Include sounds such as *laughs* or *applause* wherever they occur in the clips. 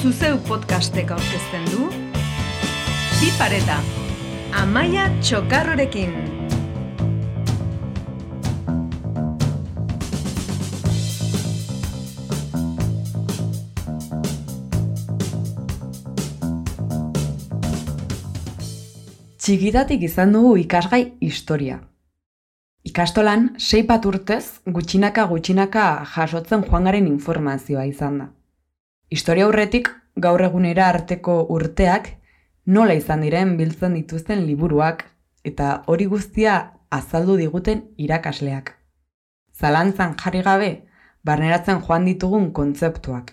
Zuzeu podcastek aurkezten du Bi pareta Amaia Txokarrorekin Txikitatik izan dugu ikasgai historia. Ikastolan, sei bat urtez, gutxinaka gutxinaka jasotzen joangaren informazioa izan da. Historia aurretik, gaur egunera arteko urteak, nola izan diren biltzen dituzten liburuak, eta hori guztia azaldu diguten irakasleak. Zalantzan jarri gabe, barneratzen joan ditugun kontzeptuak.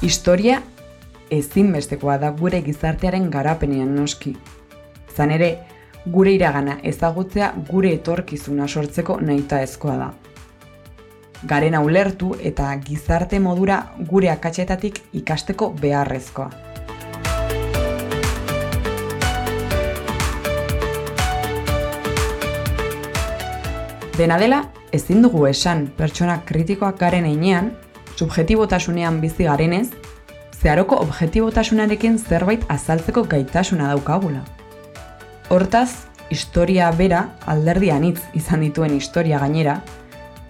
Historia ezinbestekoa da gure gizartearen garapenean noski. Zan ere, gure iragana ezagutzea gure etorkizuna sortzeko nahita ezkoa da. Garena ulertu eta gizarte modura gure akatsetatik ikasteko beharrezkoa. Dena dela, ezin dugu esan pertsona kritikoak garen einean, subjetibotasunean bizi garenez, zeharoko objetibotasunarekin zerbait azaltzeko gaitasuna daukagula. Hortaz, historia bera alderdi anitz izan dituen historia gainera,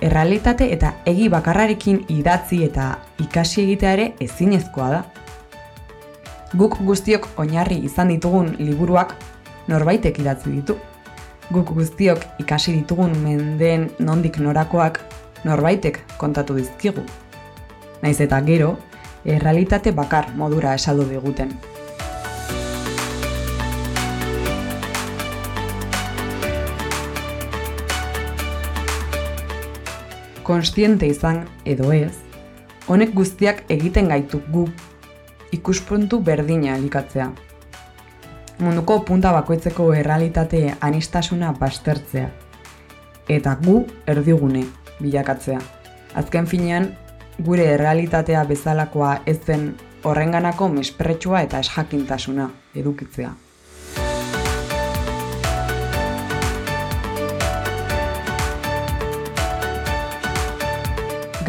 errealitate eta egi bakarrarekin idatzi eta ikasi egitea ere ezinezkoa da. Guk guztiok oinarri izan ditugun liburuak norbaitek idatzi ditu. Guk guztiok ikasi ditugun mendeen nondik norakoak norbaitek kontatu dizkigu. Naiz eta gero, errealitate bakar modura esaldu diguten. Konstiente izan edo ez, honek guztiak egiten gaitu gu ikuspuntu berdina elikatzea. Munduko punta bakoitzeko errealitate anistasuna bastertzea. Eta gu erdigune bilakatzea. Azken finean, gure errealitatea bezalakoa ez zen horrenganako mespretsua eta esjakintasuna edukitzea.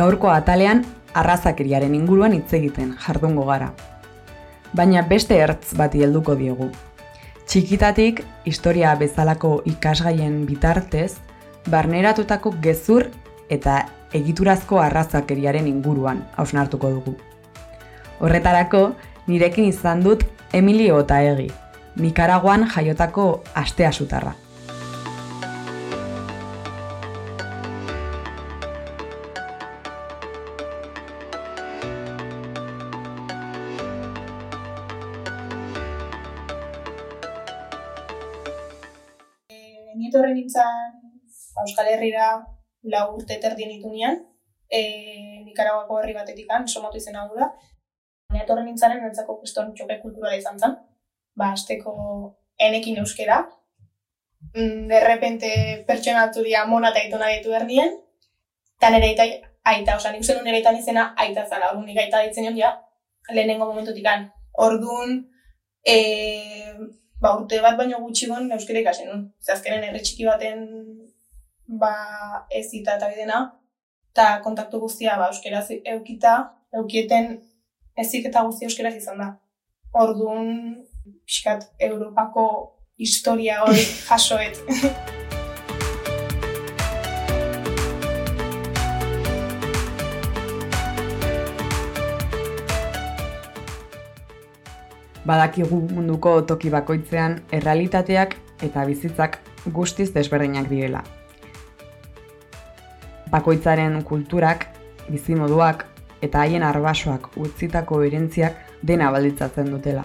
Gaurko atalean arrazakeriaren inguruan hitz egiten jardungo gara. Baina beste ertz bati helduko diegu. Txikitatik historia bezalako ikasgaien bitartez, barneratutako gezur eta egiturazko arrazakeriaren inguruan hausnartuko dugu. Horretarako, nirekin izan dut Emilio Otaegi, Nikaraguan jaiotako astea Herrira lau urte terdien itunean, e, Nikaraguako herri batetik an, somotu izan hau da. Neatorren nintzaren nentzako kuston txoke kulturala izan zen. Ba, azteko enekin euskera. Mm, de repente pertsonatu dira mona eta itona ditu berdien. Eta nire aita, aita, oza, nik zenun nire izena aita zala. Orduan nik aita ditzen ja, lehenengo momentutik an. Orduan, e, ba, urte bat baino gutxi gon euskera ikasen nun. Zazkenen herri txiki baten ba, ez zita eta bidena, eta kontaktu guztia ba, euskeraz eukita, eukieten ezik eta guztia euskeraz izan da. Orduan, pixkat, Europako historia hori *laughs* jasoet. Badakigu munduko toki bakoitzean errealitateak eta bizitzak guztiz desberdinak direla bakoitzaren kulturak, bizimoduak eta haien arbasoak utzitako erentziak dena balditzatzen dutela.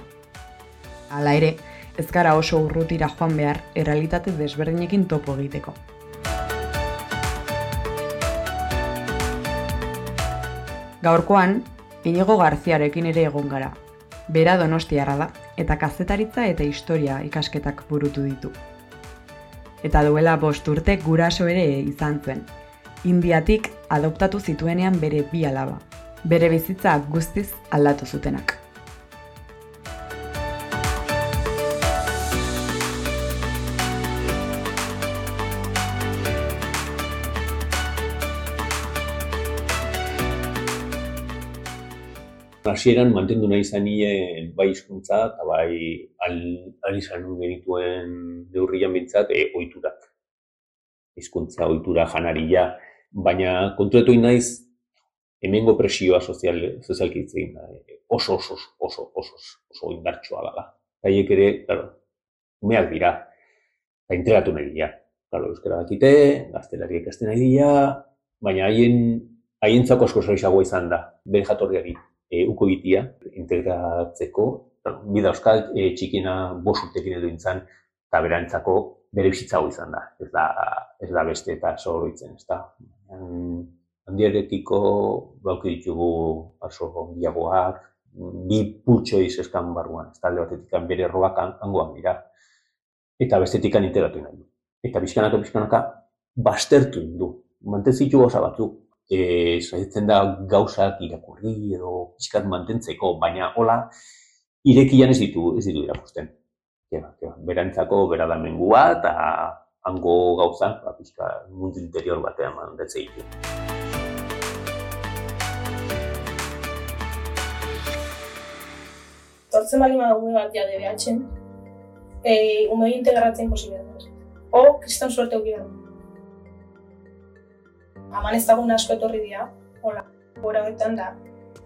Hala ere, ez gara oso urrutira joan behar errealitate desberdinekin topo egiteko. Gaurkoan, Inigo Garziarekin ere egon gara. Bera donostiarra da, eta kazetaritza eta historia ikasketak burutu ditu. Eta duela bost urte guraso ere izan zuen, Indiatik adoptatu zituenean bere bi alaba, bere bizitza guztiz aldatu zutenak. hasieran mantendu nahi izan bai hizkuntza eta bai al, al izan genituen neurrian bintzat e, oiturak. Hizkuntza, oitura, janaria, baina kontuetu naiz hemengo presioa sozial, sozialki itzein da. Oso, oso, oso, oso, oso indartsua dela. Haiek ere, claro, umeak dira, eta integratu nahi dira. Claro, euskara dakite, gaztelari ikasten nahi dira, baina haien haientzako asko izan da, bere jatorriari e, uko itia, integratzeko, bida euskal e, txikina bos urtekin edo intzan, eta berantzako bere bizitza izan da, ez da, ez da beste eta zorroitzen, ez da. Handieretiko bauki ditugu aso diagoak, bi pultxo izeskan barruan, ez talde batetik bere erroak angoan dira, eta bestetik integratu nahi du. Eta bizkanaka, bizkanaka, bastertu du. Mantezitu gauza batzuk, e, zaitzen da gauzak irakurri edo pixkat mantentzeko, baina hola irekian ez ditu, ez ditu irakusten. Ja, ja, berantzako bera da mengua eta hango gauza, ba, pixka mundu interior batean mandetze ditu. Tortzen bali ma ume bat ja DBH-en, e, ume integratzen posibilitatea. O, kristan suerte uki aman ez dagoen asko etorri dira, hola, gora horretan da,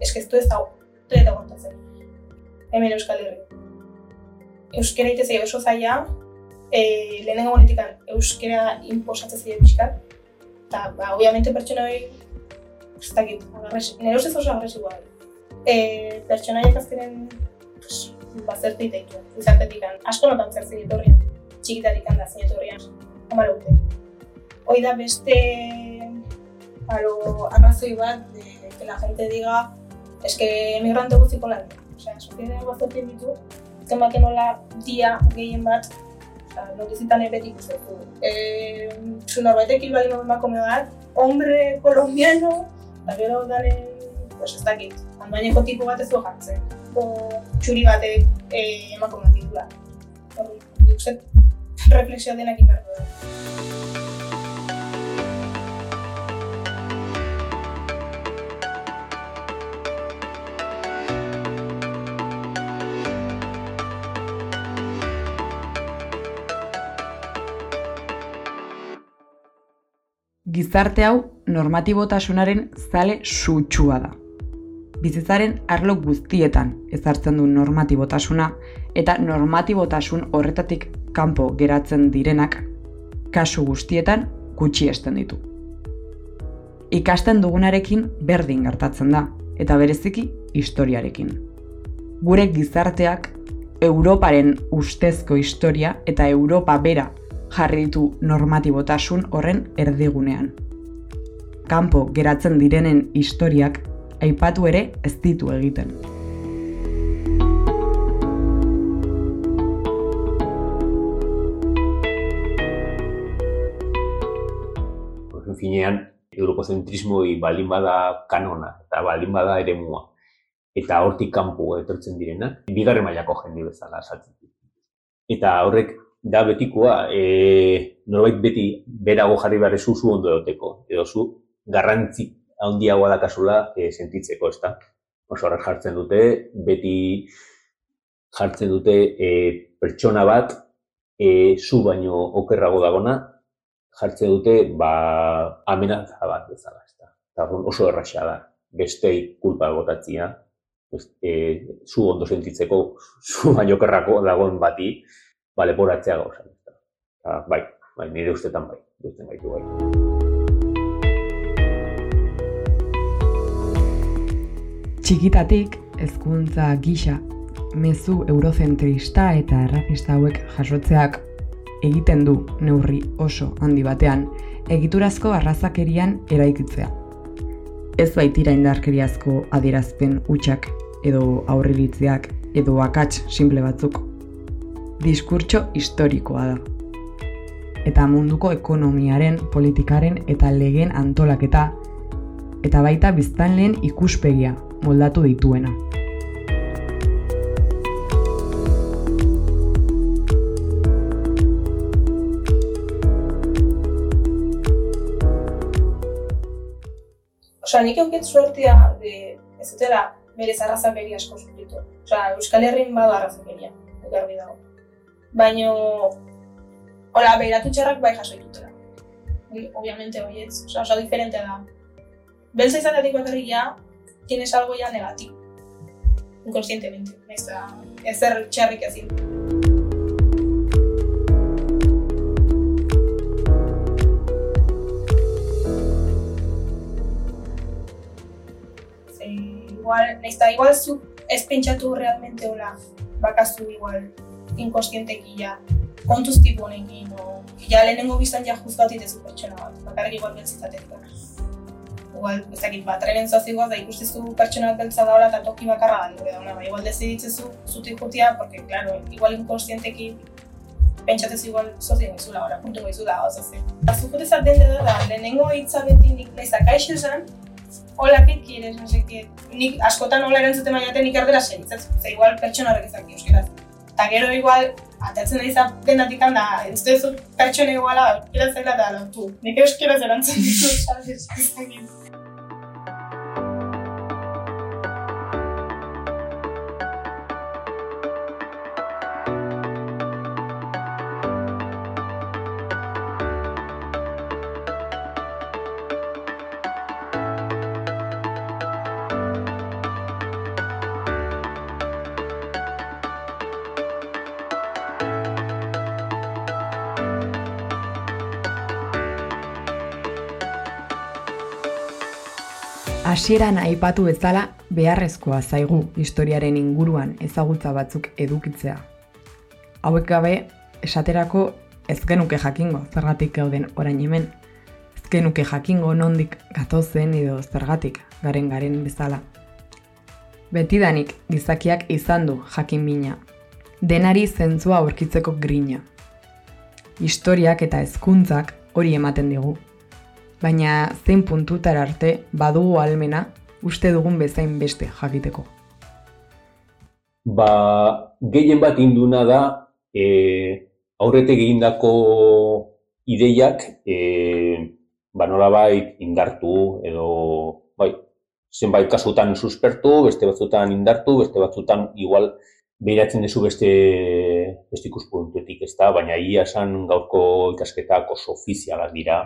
eskeztu ez dago, eta gontatzen. Hemen Euskal Herri. Euskera ite zei oso zaila, e, lehenengo monetikan euskera imposatzen zei pixkat, eta, ba, obviamente pertsona hori, ez dakit, nire ustez oso agresiboa. E, pertsona horiek azkenen, pues, bazertu itaitu, izatetik asko notan zertzen etorrian, txikitatik da zen etorrian, hamar Hoi da beste alo, arrazoi bat, de, que la gente diga, es que emigrante guztiko lan. Osea, soziedea bazatzen ditu, zenbat nola dia gehien bat, oza, notizitan ebetik ustetu. E, zu norbaitek hil bali emakume bat, hombre colombiano, eta gero daren, pues ez dakit, handoaineko tipo bat ez du jartzen. O txuri batek e, emakume bat uste, *laughs* reflexio denak inbertu da. Gizarte hau normatibotasunaren zale sutsua da. Bizitzaren arlo guztietan ezartzen du normatibotasuna eta normatibotasun horretatik kanpo geratzen direnak kasu guztietan gutxi esten ditu. Ikasten dugunarekin berdin gertatzen da eta bereziki historiarekin. Gure gizarteak Europaren ustezko historia eta Europa bera jarri ditu normatibotasun horren erdigunean. Kanpo geratzen direnen historiak aipatu ere ez ditu egiten. Finean, europozentrismoi balin bada kanona eta balin bada ere mua. Eta hortik kanpo etortzen direnak, bigarren mailako jende bezala esatzen. Eta horrek da betikoa, e, norbait beti berago jarri behar zu zu ondo egoteko, edo zu garrantzi handiagoa da kasula e, sentitzeko, ez? Oso horrek jartzen dute, beti jartzen dute e, pertsona bat e, zu baino okerrago dagona, jartzen dute ba, amenaza bat bezala, ez da? Eta oso erraxa da, bestei kulpa egotatzia, e, zu ondo sentitzeko, zu baino okerrako dagoen bati, ba, leporatzea gauza. Eta, bai, bai, nire ustetan bai, duzten gaitu bai. Txikitatik, hezkuntza gisa, mezu eurozentrista eta errafista hauek jasotzeak egiten du neurri oso handi batean egiturazko arrazakerian eraikitzea. Ez baitira indarkeriazko adierazpen utxak edo aurrilitzeak edo akats simple batzuk diskurtso historikoa da. Eta munduko ekonomiaren, politikaren eta legen antolaketa eta baita biztanleen ikuspegia moldatu dituena. Osa, nik eukit suertia de, ez dutela bere zarrazakeri asko zutitu. Osa, Euskal Herrin badu arrazakeria, garbi dago. Baina, hola, behiratu txarrak bai jaso ditutela. Obviamente, oietz, osa, oso diferente da. Belza izatetik bakarrik ja, tienes algo ya negativo. Inconscientemente. Ez da, ezer txarrik ezin. Igual, nahiz igual zu ez pentsatu realmente hola, bakazu igual, inconscienteki ja, kontuz tipo honekin, o, ja lehenengo biztan ja juzgatu itezu pertsona bat, bakarrik igual beltzitatek da. Igual, ez dakit, bat, trenen zoazikoaz, da ikustezu pertsona bat beltza daula eta toki bakarra da, gure dauna, ba, igual deziditzezu zutik jutia, porque, claro, igual inconscienteki pentsatezu igual sozio gaizula, ora, puntu gaizula, oza ze. Eta zukut ezaten da, lehenengo hitza beti nik nahiz da kaixo esan, hola, ¿qué quieres? No sé qué. Nik askotan hola erantzuten baina nik erdera segitzen, ze igual pertsona horrek ezak euskeraz. Eta gero igual, atatzen da izan denatik handa, ez duzu pertsona iguala, euskera zela da, lortu. Nik euskera zelantzen ditu, *laughs* Hasieran aipatu bezala beharrezkoa zaigu historiaren inguruan ezagutza batzuk edukitzea. Hauek gabe, esaterako ez genuke jakingo zergatik gauden orain hemen. Ez genuke jakingo nondik gatozen edo zergatik garen garen bezala. Betidanik gizakiak izan du jakin mina. Denari zentzua aurkitzeko grina. Historiak eta hezkuntzak hori ematen digu baina zein puntutar arte badugu almena uste dugun bezain beste jakiteko. Ba, gehien bat induna da, e, aurretek egindako ideiak, e, ba, nolabait indartu edo, bai, zenbait kasutan suspertu, beste batzutan indartu, beste batzutan igual behiratzen duzu beste, beste ikuspuntuetik, ez da? Baina ia esan gaurko ikasketak oso ofizialak dira,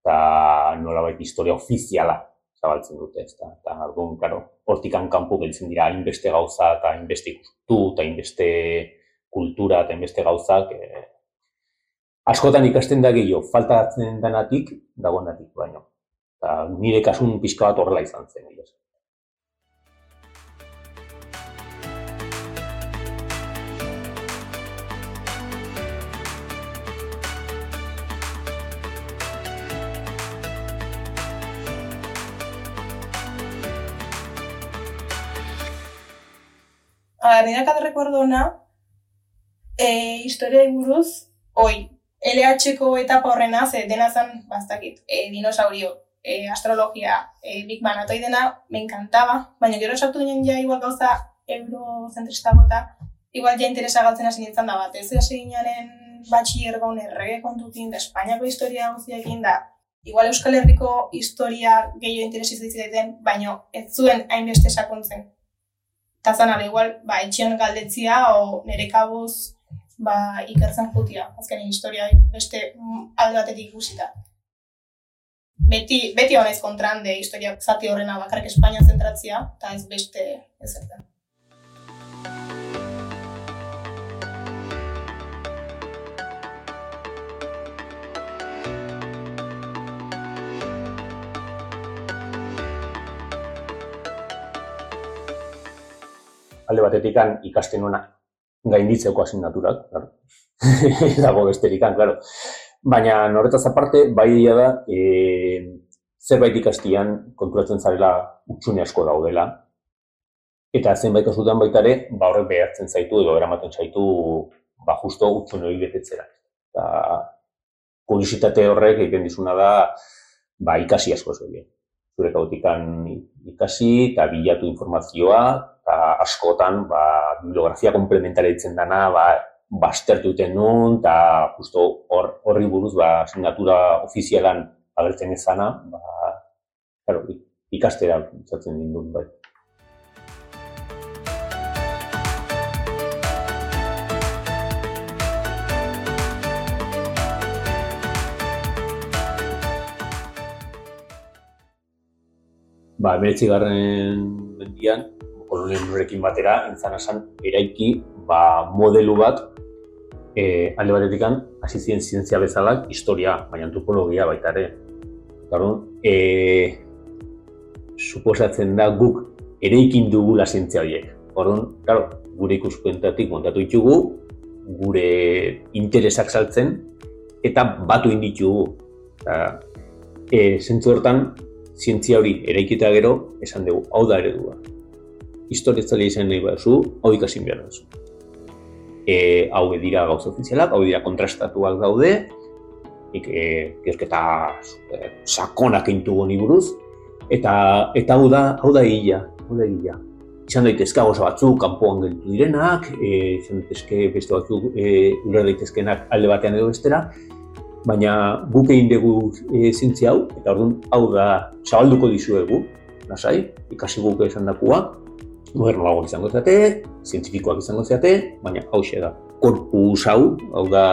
eta nolabait historia ofiziala zabaltzen dute, ez. Eta, orduan, claro, hortikan kanpo geltzen dira hainbeste gauza eta hainbeste ikustu eta hainbeste kultura eta hainbeste gauzak eh, askotan ikasten da gehiago, faltatzen denatik, dagoenatik baino. Eta nire kasun pixka bat horrela izan zen. Egiz. A ver, nire cada recuerdo ona, e, historia buruz, oi, LH-ko etapa horrena, ze dena zen, bastakit, e, dinosaurio, e, astrologia, e, Big Bang, atoi dena, me encantaba, baina gero esatu ginen ja igual gauza eurozentrista bota, igual ja interesa galtzen hasi nintzen da bat, ez hasi ginenen batxiller gaun errege kontutin, da Espainiako historia guztiakin da, igual Euskal Herriko historia gehiago interesi zitziten, baina ez zuen hainbeste sakontzen eta zan igual, ba, etxion galdetzia, o nire kabuz, ba, ikertzen jutia, azken historia beste alde batetik ikusita. Beti, beti honaiz kontran de historia zati horrena bakarrik Espainia zentratzia, eta ez beste ez alde batetik ikasten nuena gainditzeko asignaturak, claro. *laughs* dago besterikan, claro. Baina horretaz aparte, bai da, e, zerbait ikastian konturatzen zarela utxune asko daudela. Eta zenbait kasutan baita ere, ba horrek behartzen zaitu edo eramaten zaitu ba justo utxune hori betetzera. Eta kuriositate horrek egiten dizuna da ba ikasi asko zegoen. Zure kautikan ikasi eta bilatu informazioa, askotan, ba, bibliografia komplementari ditzen dana, ba, bastertuten nun, eta justo hor, horri buruz, ba, asignatura ofizialan agertzen ezana, ba, claro, ikastera zatzen nindun bai. ba, emeretzi garren mendian, kolonialismoarekin batera, entzan esan, eraiki ba, modelu bat, e, alde batetik hasi ziren zientzia bezala, historia, baina antropologia baita ere. Gardun, e, suposatzen da guk ereikin dugula zientzia horiek. Orduan, claro, gure ikuspuntatik montatu ditugu, gure interesak saltzen eta batu inditugu. Eta, e, zentzu hortan, zientzia hori eraikita gero, esan dugu, hau da eredua. Historia zale izan nahi behar hau ikasin behar duzu. E, hau dira gauz ofizialak, hau dira kontrastatuak daude, ik, e, gerketa e, sakonak eintu goni buruz, eta, eta hau da, hau da hila, hau da hila izan daitezke oso batzuk kanpoan gelditu direnak, e, izan daitezke beste batzuk e, urra daitezkenak alde batean edo bestera, baina guk egin dugu e, zintzi hau, eta orduan hau da zabalduko dizuegu, nasai, ikasi guk esan dakua, modernoagoak izango zate, zientifikoak izango zate, baina hau da, korpus hau, hau da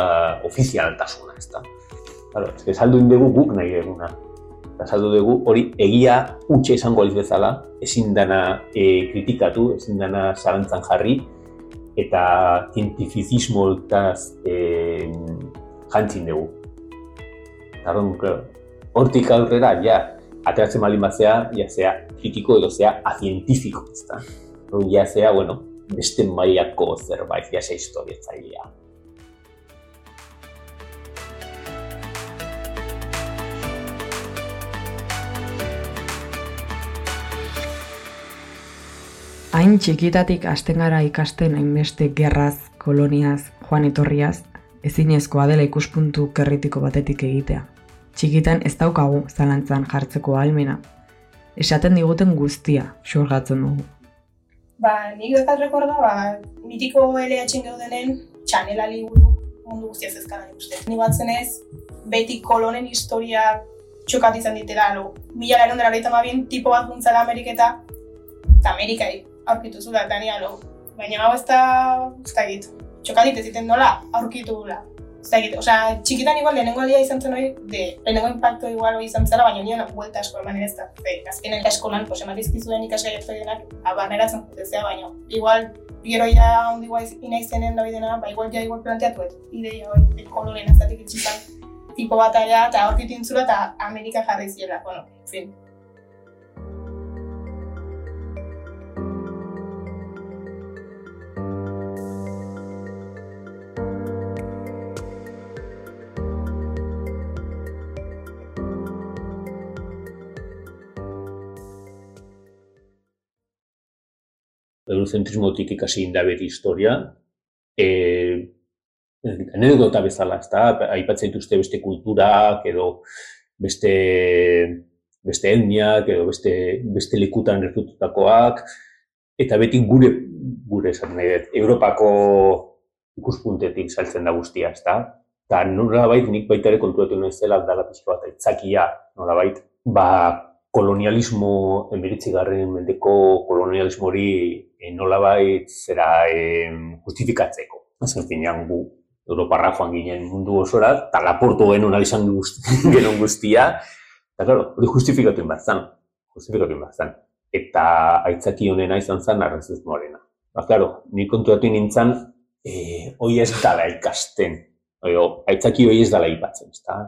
ofizialtasuna, ez da. Claro, ez que saldu indegu guk nahi eguna eta saldu dugu hori egia utxe izango aliz bezala, ezin dana e, kritikatu, ezin dana zalantzan jarri, eta zientifizismo e, jantzin dugu. hortik aurrera, ja, ateratzen malin bat zea, ja zea kritiko edo zea azientifiko, ez Ja zea, bueno, beste mailako zerbait, ja zea historia zailea. Hain txikitatik hasten gara ikasten hainbeste gerraz, koloniaz, joan etorriaz, ezinezkoa dela ikuspuntu kerritiko batetik egitea. Txikitan ez daukagu zalantzan jartzeko almena. Esaten diguten guztia, xorgatzen dugu. Ba, nik dekat rekorda, ba, mitiko LH gaudenen txanela liburu mundu guztia zezkadan ikusten. Ni batzen ez, beti kolonen historia txokat izan ditela, lo, mila garen dara tipo bat guntzala Ameriketa, eta Amerika aurkitu zula, eta alo. Baina hau ez da, ez da egit. Txokalit ez iten nola, aurkitu gula. Ez da egit, osea, txikitan igual lehenengo aldia izan zen hori, de, lehenengo impacto igual hori izan zela, baina nion vuelta asko eman ez da. Ze, azkenen eskolan, pues, ematizki zuen ikasgai ez denak, abaneratzen jutezea, baina igual, gero ya ondi guai ina izenen doi dena, ba igual ja igual planteatu et, ideia hori, koloren azatik itxitan, tipo bat eta aurkitu intzula, eta Amerika jarri ziela, bueno, en fin. Eurozentrismotik ikasi inda beti historia, e, anedota bezala, ez aipatzen dituzte beste kulturak, edo beste, beste etniak, edo beste, beste likutan gertututakoak, eta beti gure, gure esan nahi dut, Europako ikuspuntetik saltzen da guztia, ez da? Eta nola bait, nik baita ere konturatu nahi zela, dala pixko bat, aitzakia, nola ba, kolonialismo, emiritzi garren mendeko kolonialismo hori e, nolabait zera e, justifikatzeko. Azken finean gu Europarra joan ginen mundu osora, eta laportu genuen izan *laughs* genuen guztia, eta claro, hori justifikatu inbat zan, justifikatu inbat zan. Eta aitzaki honena izan zan arrazismoarena. Ba, claro, ni kontuatu nintzen, e, hoi ez dala ikasten, oio, aitzaki hoi ez dala ipatzen, ezta?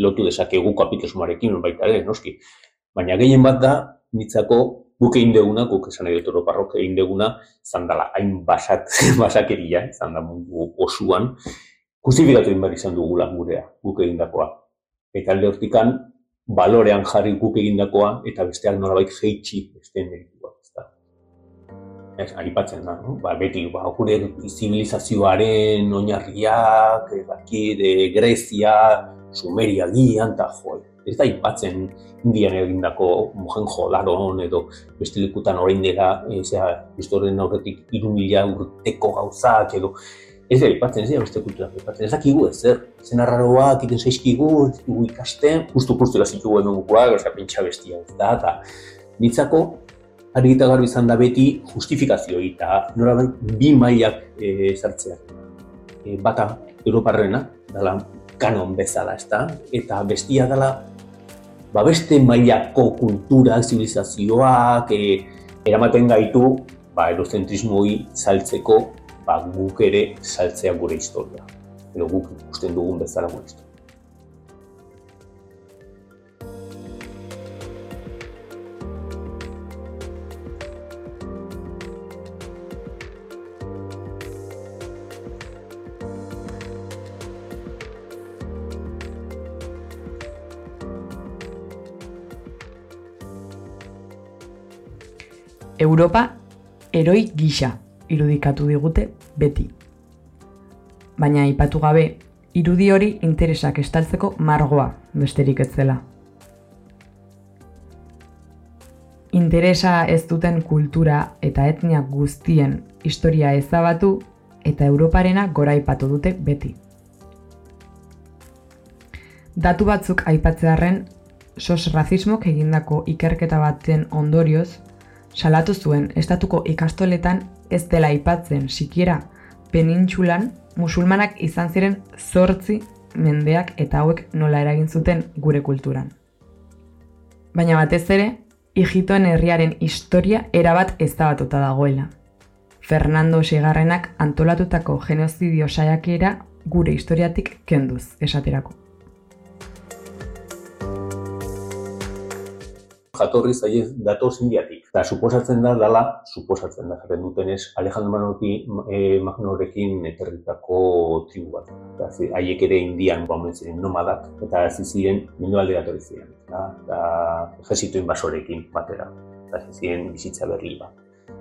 Lotu dezakegu kapitalismoarekin, baita ere, noski. Baina gehien bat da, nitzako guk egin deguna, guk esan nahi dut Europarrok egin deguna, izan dela hain basak, *laughs* basakeria, izan da mundu osuan, justifikatu egin izan dugula gurea, guk egindakoa. Eta alde hortikan, balorean jarri guk egindakoa, eta besteak nolabait jeitsi beste meritua. Ez, aripatzen da, no? ba, beti, ba, gure zibilizazioaren oinarriak, de Grezia, Sumeria gian, eta joa, ez da ipatzen indian egindako mojenjo laron edo beste lekutan orain dela, e, zera, historien aurretik iru mila urteko gauzak edo ez da ipatzen, ez da beste kultura ipatzen, ez dakigu ez zer, zen arraroak iten zaizkigu, ez dugu ikasten, justu justu gazitugu hemen gukuak, ez da pentsa bestia ez da, eta nitzako argita garbi izan da beti justifikazio eta nora bi mailak e, sartzea. E, bata Europarrena, dala kanon bezala, ez da? Eta bestia dela ba beste mailako kultura, zibilizazioak e, eramaten gaitu ba erozentrismo saltzeko ba guk ere saltzea gure historia. Edo guk ikusten dugun bezala gure historia. Europa eroi gisa irudikatu digute beti. Baina aipatu gabe, irudi hori interesak estaltzeko margoa besterik ez zela. Interesa ez duten kultura eta etnia guztien historia ezabatu eta Europarena gora aipatu dute beti. Datu batzuk aipatzearren, sos razismok egindako ikerketa baten ondorioz, salatu zuen estatuko ikastoletan ez dela aipatzen sikiera penintxulan musulmanak izan ziren zortzi mendeak eta hauek nola eragin zuten gure kulturan. Baina batez ere, Igitoen herriaren historia erabat ezabatuta dagoela. Fernando Segarrenak antolatutako genozidio saiakera gure historiatik kenduz esaterako. Jatorri zaie dato zindiatik. Eta suposatzen da, dala, suposatzen da, jaten dutenez, Alejandro Manoti e, Magnorekin eterritako tribu bat. Eta haiek ere indian bauen ziren nomadak, eta hasi ziren mundu alde datorri ziren. Eta ejerzitu inbasorekin batera. Eta hasi ziren bizitza berri bat.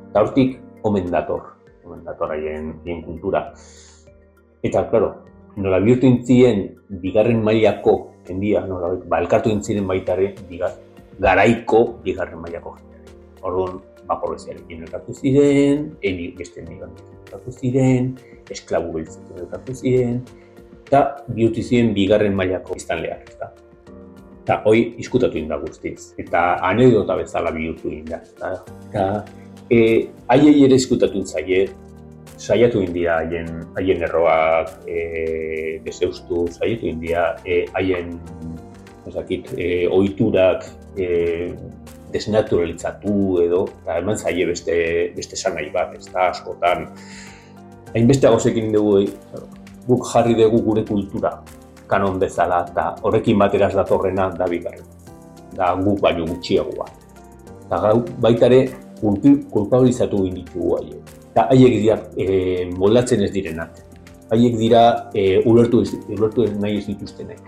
Eta hortik, omen dator, omen dator haien, kultura. Eta, klaro, nola bihurtu intzien bigarren mailako kendia, nola, ba, elkartu intziren baitare, bigarren garaiko bigarren mailako jendeari. Orduan, baporreziarekin elkartu ziren, emi beste emigrantekin elkartu ziren, esklabu beltzekin elkartu ziren, eta bihurtu ziren bigarren mailako iztanleak, ezta. Eta hoi izkutatu inda guztiz, eta anedota bezala bihurtu inda, ezta. Eta e, haiei ere izkutatu zaie, saiatu india haien haien erroak e, deseustu, saiatu india e, haien ezakit, e, oiturak e, desnaturalizatu edo, eta eman zaie beste, beste sanai bat, ez da, askotan. Hainbeste agozekin dugu, eh, guk jarri dugu gure kultura, kanon bezala, eta horrekin bateraz datorrena da bigarren. Da guk baino gutxiagoa. Eta baita ere, kulpabilizatu inditugu haiek. Eta haiek dira e, moldatzen ez direnak. Haiek dira e, ulertu, ulertu nahi ez dituztenek.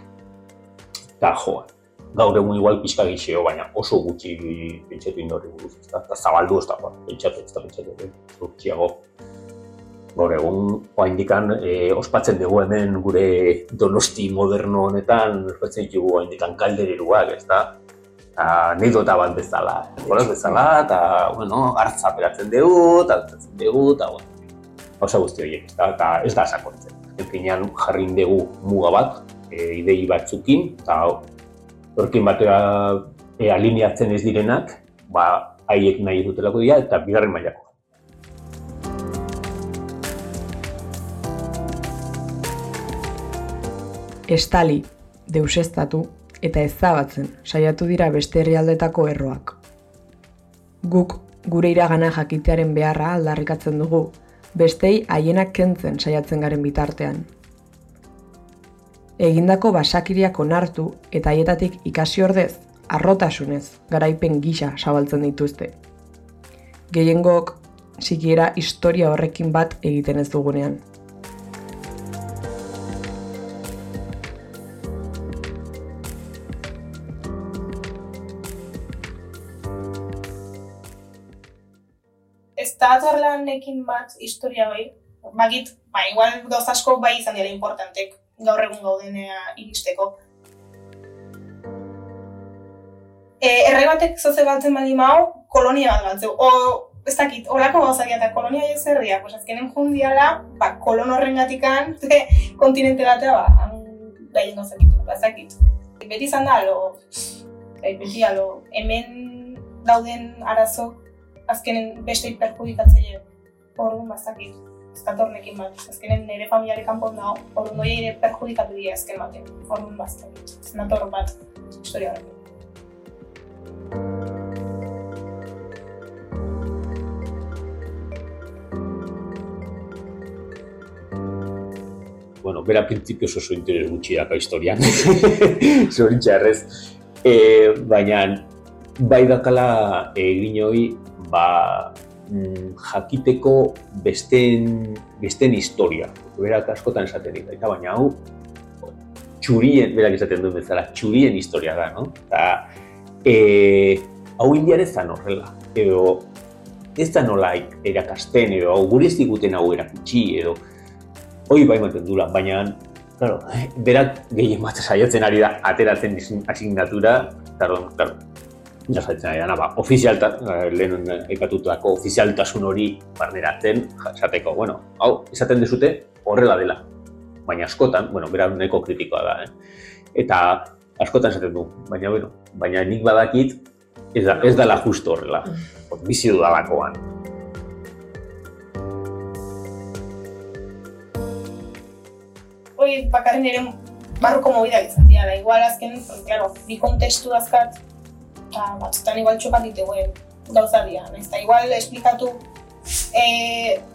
Eta joan gaur egun igual pixka gixeo, baina oso gutxi pentsatu indorri buruz, ezta? Eta zabaldu ez dagoa, pentsatu, ez da pentsatu, gutxiago. Gaur egun, oa indikan, e, ospatzen dugu hemen gure donosti moderno honetan, ospatzen ditugu oa indikan kalderiruak, ez da? Anekdota bat bezala, goraz bezala, eta, bueno, hartza peratzen dugu, eta hartzen dugu, eta, bueno, osa guzti horiek, eta ez da sakontzen. Enfinean jarri dugu muga bat, e, idei batzukin, eta horkin batera e, alineatzen ez direnak, ba, haiek nahi dutelako dira eta bigarren mailako. Estali, deusestatu eta ezabatzen saiatu dira beste herrialdetako erroak. Guk gure iragana jakitearen beharra aldarrikatzen dugu, bestei haienak kentzen saiatzen garen bitartean egindako basakiriak onartu eta haietatik ikasi ordez, arrotasunez, garaipen gisa zabaltzen dituzte. Gehiengok, sikiera historia horrekin bat egiten ez dugunean. Atorlanekin bat historia bai, bagit, ba, igual gauz asko bai izan dira importantek, gaur egun gaudenea iristeko. E, erre batek zoze galtzen bali mau, kolonia bat galtzeu. O, ez dakit, olako gauzakia eta kolonia ez zerria, pues azkenen jundiala, ba, kolon horren gatikan, *laughs* kontinente batea, ba, behin gauzakitu, ba, ez dakit. Beti izan da, alo, bai, beti, alo, hemen dauden arazo, azkenen beste perjudikatzeie, hor ba, ez ez bat. Azkenen nire familiare kanpon dago, orduan doi ere perjudikatu dira azken batean. Orduan bazte. Ez nator bat historia horrekin. bueno, bera printzipioz oso interes gutxi daka historian, *laughs* zoritxarrez. E, baina, bai dakala egin hori, ba, mm, jakiteko besten, besten historia. Berak askotan esaten dira, eta baina hau, txurien, berak esaten duen bezala, txurien historia da, no? Eta, e, hau indiare zan horrela, edo, ez da nola erakasten, edo, hau gure ez diguten hau erakutsi, edo, hoi bai maten dula, baina, claro, berak gehien bat saiatzen ari da, ateratzen asignatura, claro, claro, ja saiatzen ari da, ba, ofizialta, eh, lehen ipatutako ofizialtasun hori barneratzen, esateko, bueno, hau, izaten dezute, horrela dela. Baina askotan, bueno, bera neko kritikoa da, eh? Eta askotan esaten du, baina, bueno, baina nik badakit, ez, da, ez dela justo horrela, bizi dudalakoan. hori bakarren ere barruko movida izan dira, igual azken, claro, bi kontestu dazkat, eta batzutan igual txokat diteguen gauza dira, nahiz, eta igual esplikatu e,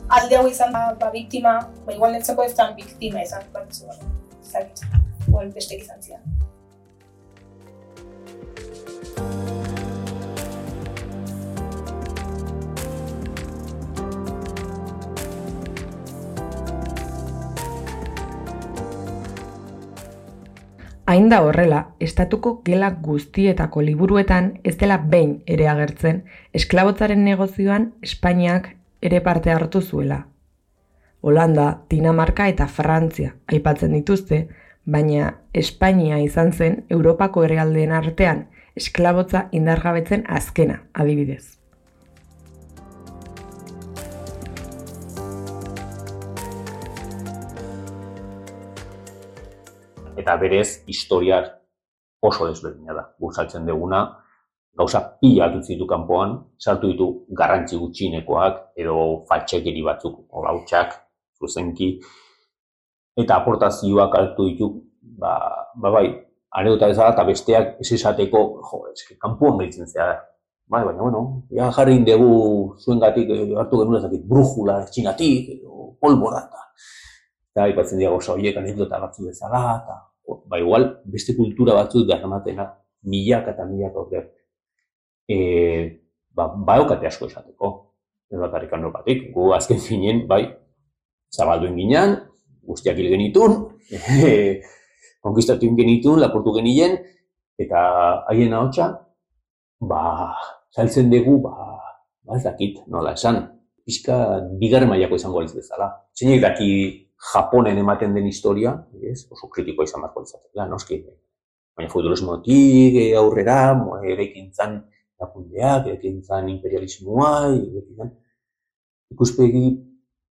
alde hau izan ba, ba biktima, ba igual netzeko ez da biktima izan, bat ez da, igual bestek izan zidan. Hain da horrela, estatuko gela guztietako liburuetan ez dela behin ere agertzen, esklabotzaren negozioan Espainiak ere parte hartu zuela. Holanda, Dinamarka eta Frantzia aipatzen dituzte, baina Espainia izan zen Europako herrialdeen artean esklabotza indargabetzen azkena, adibidez. Eta berez historia oso desberdina da. Guzaltzen deguna, gauza pila atutzi ditu kanpoan, sartu ditu garrantzi gutxinekoak edo fatxekeri batzuk, olautxak, zuzenki, eta aportazioak hartu ditu, ba, ba bai, anedota bezala eta besteak ez esateko, jo, eske, kanpoan behitzen zea Bai, baina, bueno, ja jarri indegu zuen gatik, eh, hartu genuen ezakit, brujula, txinatik, edo polbora, eta, ipatzen dira goza horiek anekdota batzu bezala, eta ba igual beste kultura batzuk darramatena milaka eta milaka order. E, ba, ba asko esateko. Ez bakarrik anor batik. Gu azken finen, bai, zabalduen ginean, guztiak hil genitun, e, *laughs* konkistatu genitun, laportu genien, eta haien ahotsa, ba, saltzen dugu, ba, ba ez dakit, nola esan, pixka bigarren mailako izango aliz bezala. Zeinek daki Japonen ematen den historia, ez, oso kritiko izan beharko litzateke, noski. Baina feudalismotik eh, aurrera, erekintzan erakundeak, erekintzan imperialismoa, erekintzan ikuspegi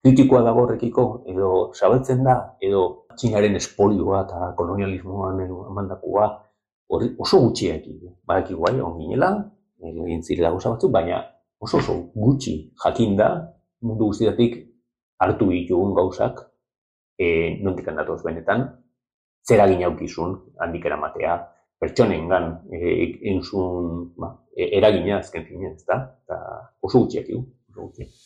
kritikoa dago horrekiko, edo zabaltzen da, edo txingaren espolioa eta kolonialismoan emandakoa hori oso gutxiak. Badak igual, on ginela, egin zirela gauza batzuk, baina oso oso gutxi jakinda mundu guztiatik hartu ditugun gauzak e, nondik handatoz benetan, zer agin aukizun handik eramatea, pertsonen gan, e, entzun, ba, e, eragina azken finen, ez da? Eta oso gutxiak oso gutxiak.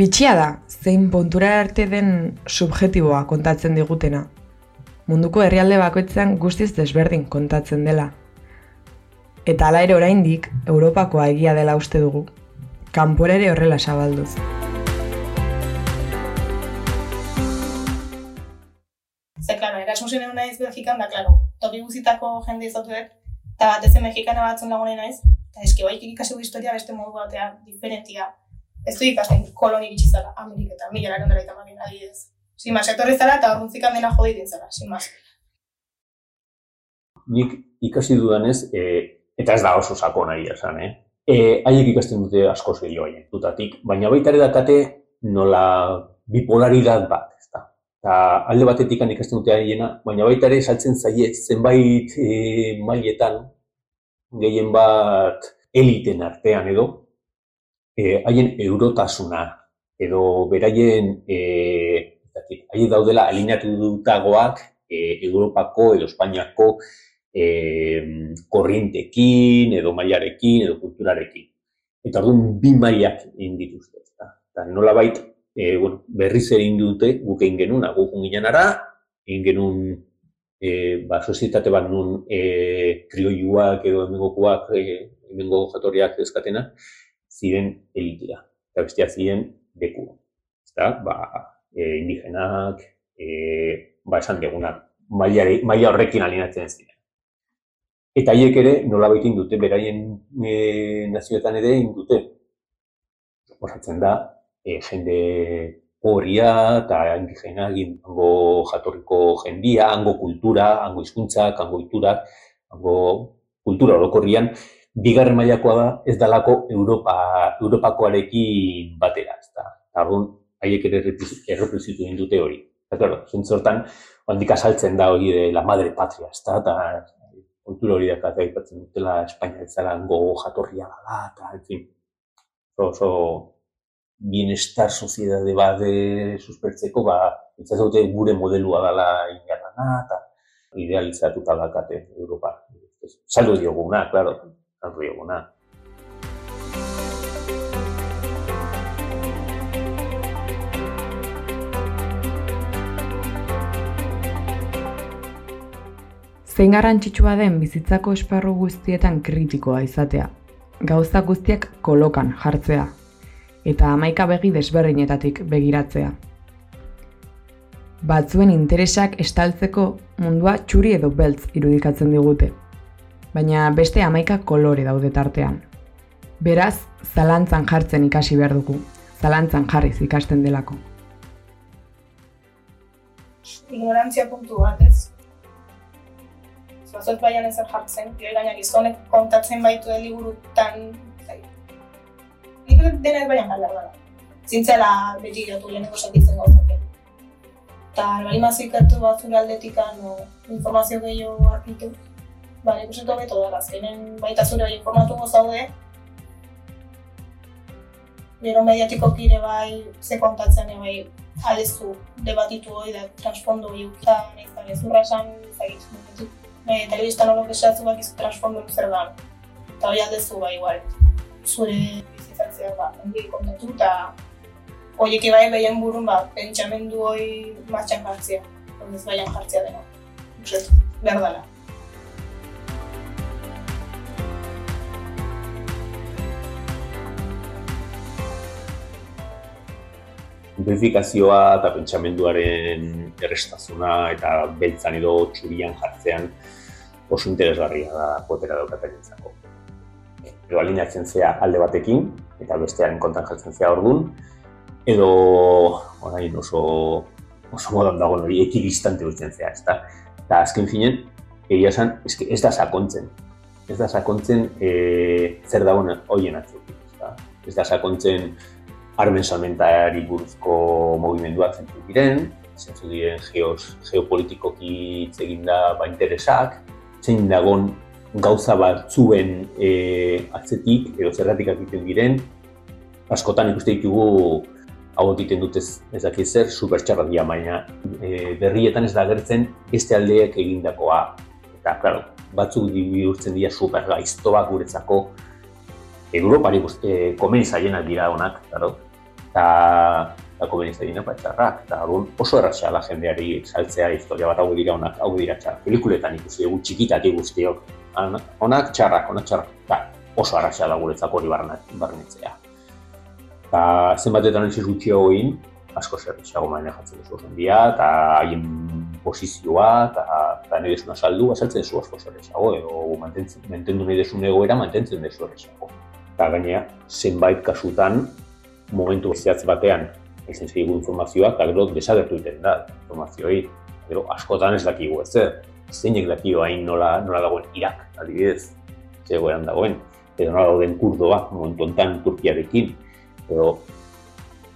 Bitxia da, zein pontura arte den subjetiboa kontatzen digutena. Munduko herrialde bakoitzean guztiz desberdin kontatzen dela. Eta ala ere oraindik Europakoa egia dela uste dugu. Kanpora ere horrela zabalduz. Ze, klaro, erasmusen egun naiz Belgikan, da, klaro, toki guzitako jende izatu dut, eta bat ez mexikana batzun lagunen naiz, eta eski baik ikasi historia beste modu batea, diferentia, ez du ikasten koloni bitxizala, Ameriketan, mila lakan dela eta magin adidez. Sin mas, etorri zara eta horrentzik handena jode ditin zara, sin mas. Nik ikasi dudanez, e, eta ez da oso sako nahi esan, eh? E, haiek ikasten dute asko gehiago haien dutatik, baina baita ere dakate nola bipolaridad bat, ez da. Eta alde batetik ikasten dute haiena, baina baita ere saltzen zaie zenbait e, mailetan gehien bat eliten artean edo, e, haien eurotasuna, edo beraien, e, haien daudela alineatu dutagoak e, Europako edo Espainiako e, korrientekin, edo mailarekin, edo kulturarekin. Eta orduan bi mailak egin dituzte. Eta nola bait, e, bueno, berriz egin dute guk egin genuen, guk ginen ara, egin genuen e, ba, sozietate bat nun e, krioiuak edo emengokuak, e, emengo jatorriak ezkatena, ziren elitea. Eta bestia ziren deku. Eta, ba, e, indigenak, e, ba, esan degunak, maila horrekin alinatzen ziren. Eta haiek ere, nola baitin beraien e, nazioetan ere, indute. Osatzen da, e, jende horria eta indigena hango jatorriko jendia, hango kultura, hango hizkuntzak, hango iturak, hango kultura orokorrian, bigarren mailakoa da ez dalako Europa, Europakoarekin batera. Ez da. Argun, haiek ere erreprezitu dute hori. Eta, claro, zentzortan, handik asaltzen da hori de la madre patria, ez da, eta kultura hori da, eta aipatzen dutela Espainia ez zara hango jatorria da, eta, en fin, oso, bienestar soziedade bat suspertzeko, ba, itzazote gure modelua dela ingarrana, eta idealizatuta dakate Europa. Saldo dioguna, claro, dioguna. Zein garrantzitsua den bizitzako esparru guztietan kritikoa izatea. Gauza guztiak kolokan jartzea, eta amaika begi desberdinetatik begiratzea. Batzuen interesak estaltzeko mundua txuri edo beltz irudikatzen digute, baina beste amaika kolore daude tartean. Beraz, zalantzan jartzen ikasi behar dugu, zalantzan jarriz ikasten delako. Ignorantzia puntu bat ez. Zazot baian ezer jartzen, gaina gizonek kontatzen baitu liburutan nik dena ez baina galdar da. Zintzela beti jotu leheneko sentitzen gauzak. Eta albari mazik hartu bat zure aldetik no, informazio gehiago arkitu, ba, nik uste tobeto da, azkenen baita zure bai informatu gozaude, Gero mediatiko kire bai, ze kontatzen bai, alezu debatitu hori da, transfondo hori ukta, nahiz da, ez urra esan, zagit, e, telebistan horok esatzu bak izu transfondo zer da. Eta hori aldezu bai, igual, zure pentsatzea ba, ongi kontatu eta horiek bai behien burun ba, pentsamendu hori martxan jartzea, ez baian jartzea dena. Behar dela. Simplifikazioa eta pentsamenduaren errestazuna eta beltzan edo txurian jartzean oso interesgarria da potera daukaten entzako. Edo alineatzen zea alde batekin, eta bestearen kontan jartzen zea orduan, edo orain oso oso modan dago hori ekidistante dutzen zea, ezta? Eta azken finen, egia esan, eske ez da sakontzen. Ez da sakontzen e, zer dagoen hoien atzetik, ezta? Ez da sakontzen armen salmentari buruzko movimenduak zentzu diren, zentzu diren geos, geopolitikoki egin da ba interesak, zein dagon gauza batzuen e, atzetik edo zerratik egiten diren, askotan ikuste ditugu hau egiten dut ez, ez dakit zer, supertxarra dira, baina e, berrietan ez da gertzen beste aldeek egindakoa. Eta, klaro, batzuk bihurtzen dira super gaiztoak guretzako Europari e, komen zaienak dira honak, klaro. Eta, eta komen zaienak bat txarrak. Eta, oso erratxa da jendeari saltzea historia bat hau dira honak, hau dira txarrak. Pelikuletan ikusi dugu txikitatik guztiok onak txarrak, onak txarrak, ba, oso arraxa da guretzako hori barnetzea. Eta zenbatetan ez gutxi hogin, asko zerretxeago maine jatzen duzu jendia, eta haien posizioa, eta nahi desuna saldu, azaltzen duzu asko zerretxeago, edo mantendu nahi desun egoera, mantentzen duzu zerretxeago. Eta gainea, zenbait kasutan, momentu zehatz batean, ezen zeigu informazioa, eta gero desagertu egiten da, informazioi, gero askotan ez dakigu ez zer zeinek dakio hain nola, nola dagoen Irak, adibidez, zegoeran dagoen, edo nola dagoen kurdoa, momentu ontan Turkiarekin, edo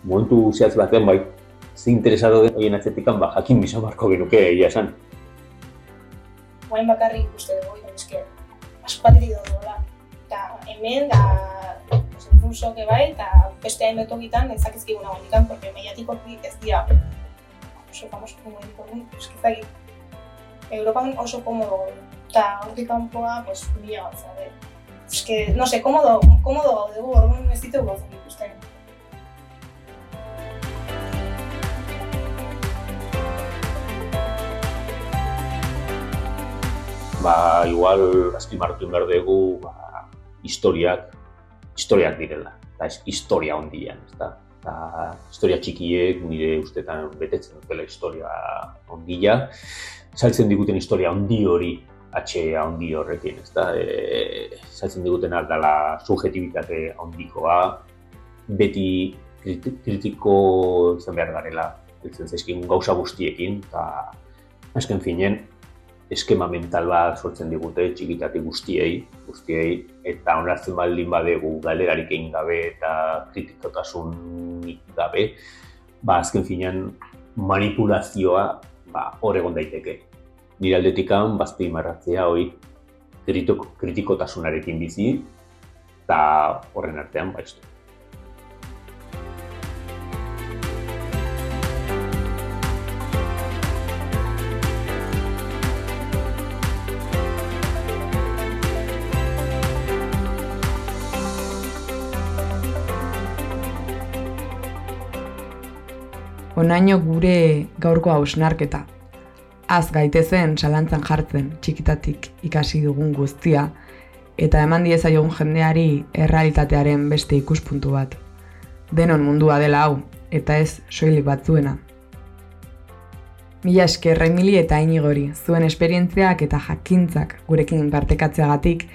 momentu zehatz batean bai, ze interesado den horien atzetikan, ba, jakin bisa barko genuke egia esan. Guain bakarri ikuste dugu, eske, asko bat dola, eta hemen, da, pues, infuso, que bai, eta beste hain betokitan ezakizkiguna gondikan, porque mediatikoki ez dira oso famoso como mediatiko, eskizagit. Europan oso komodo eta hortik kanpoa, pues, bila bat, zabe. Es que, no sé, komodo, komodo gaude gu, orduan ez ditugu gauzen ikusten. ba, igual azpimarratu behar dugu ba, historiak, historiak direla, eta ez historia ondian, ez da. Eta historia txikiek nire ustetan betetzen dutela historia ondia, saltzen diguten historia ondi hori atxea ondi horrekin, ez da. E, saltzen diguten aldala subjetibitate ondikoa, beti kritiko izan behar garela, zaizkin gauza guztiekin, eta azken finen, eskema mental bat sortzen digute txikitatik guztiei, guztiei eta onartzen baldin badegu galerarik egin gabe eta kritikotasunik gabe, ba azken finean manipulazioa ba hor egon daiteke. Nire aldetikan bazpi marratzea hori kritikotasunarekin bizi eta horren artean baiztu. Onaino gure gaurko hausnarketa. Az gaitezen salantzan jartzen txikitatik ikasi dugun guztia eta eman diezaiogun jendeari errealitatearen beste ikuspuntu bat. Denon mundua dela hau eta ez soilik batzuena. Mila esker Emili eta Inigori zuen esperientziak eta jakintzak gurekin partekatzeagatik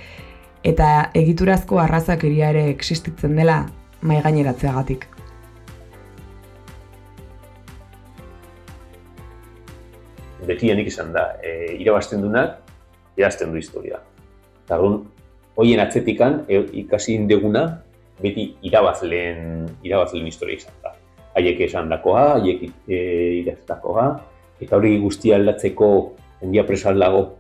eta egiturazko arrazak ere existitzen dela mai gaineratzeagatik. Betienik izan da, e, irabazten dunak, irazten du historia. Eta hoien atzetikan, e, ikasi indeguna, beti irabazleen, irabazleen historia izan da. Haiek esan dakoa, haiek e, iraztakoa, eta hori guztia aldatzeko ondia presal dago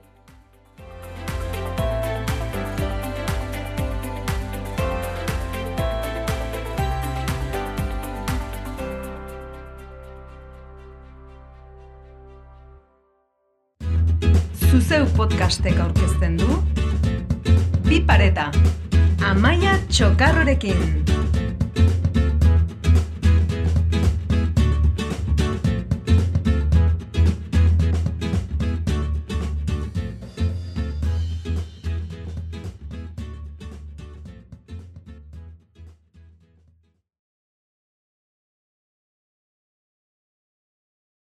podcastek aurkezten du. Bi pareta Amaia Txokarrorekin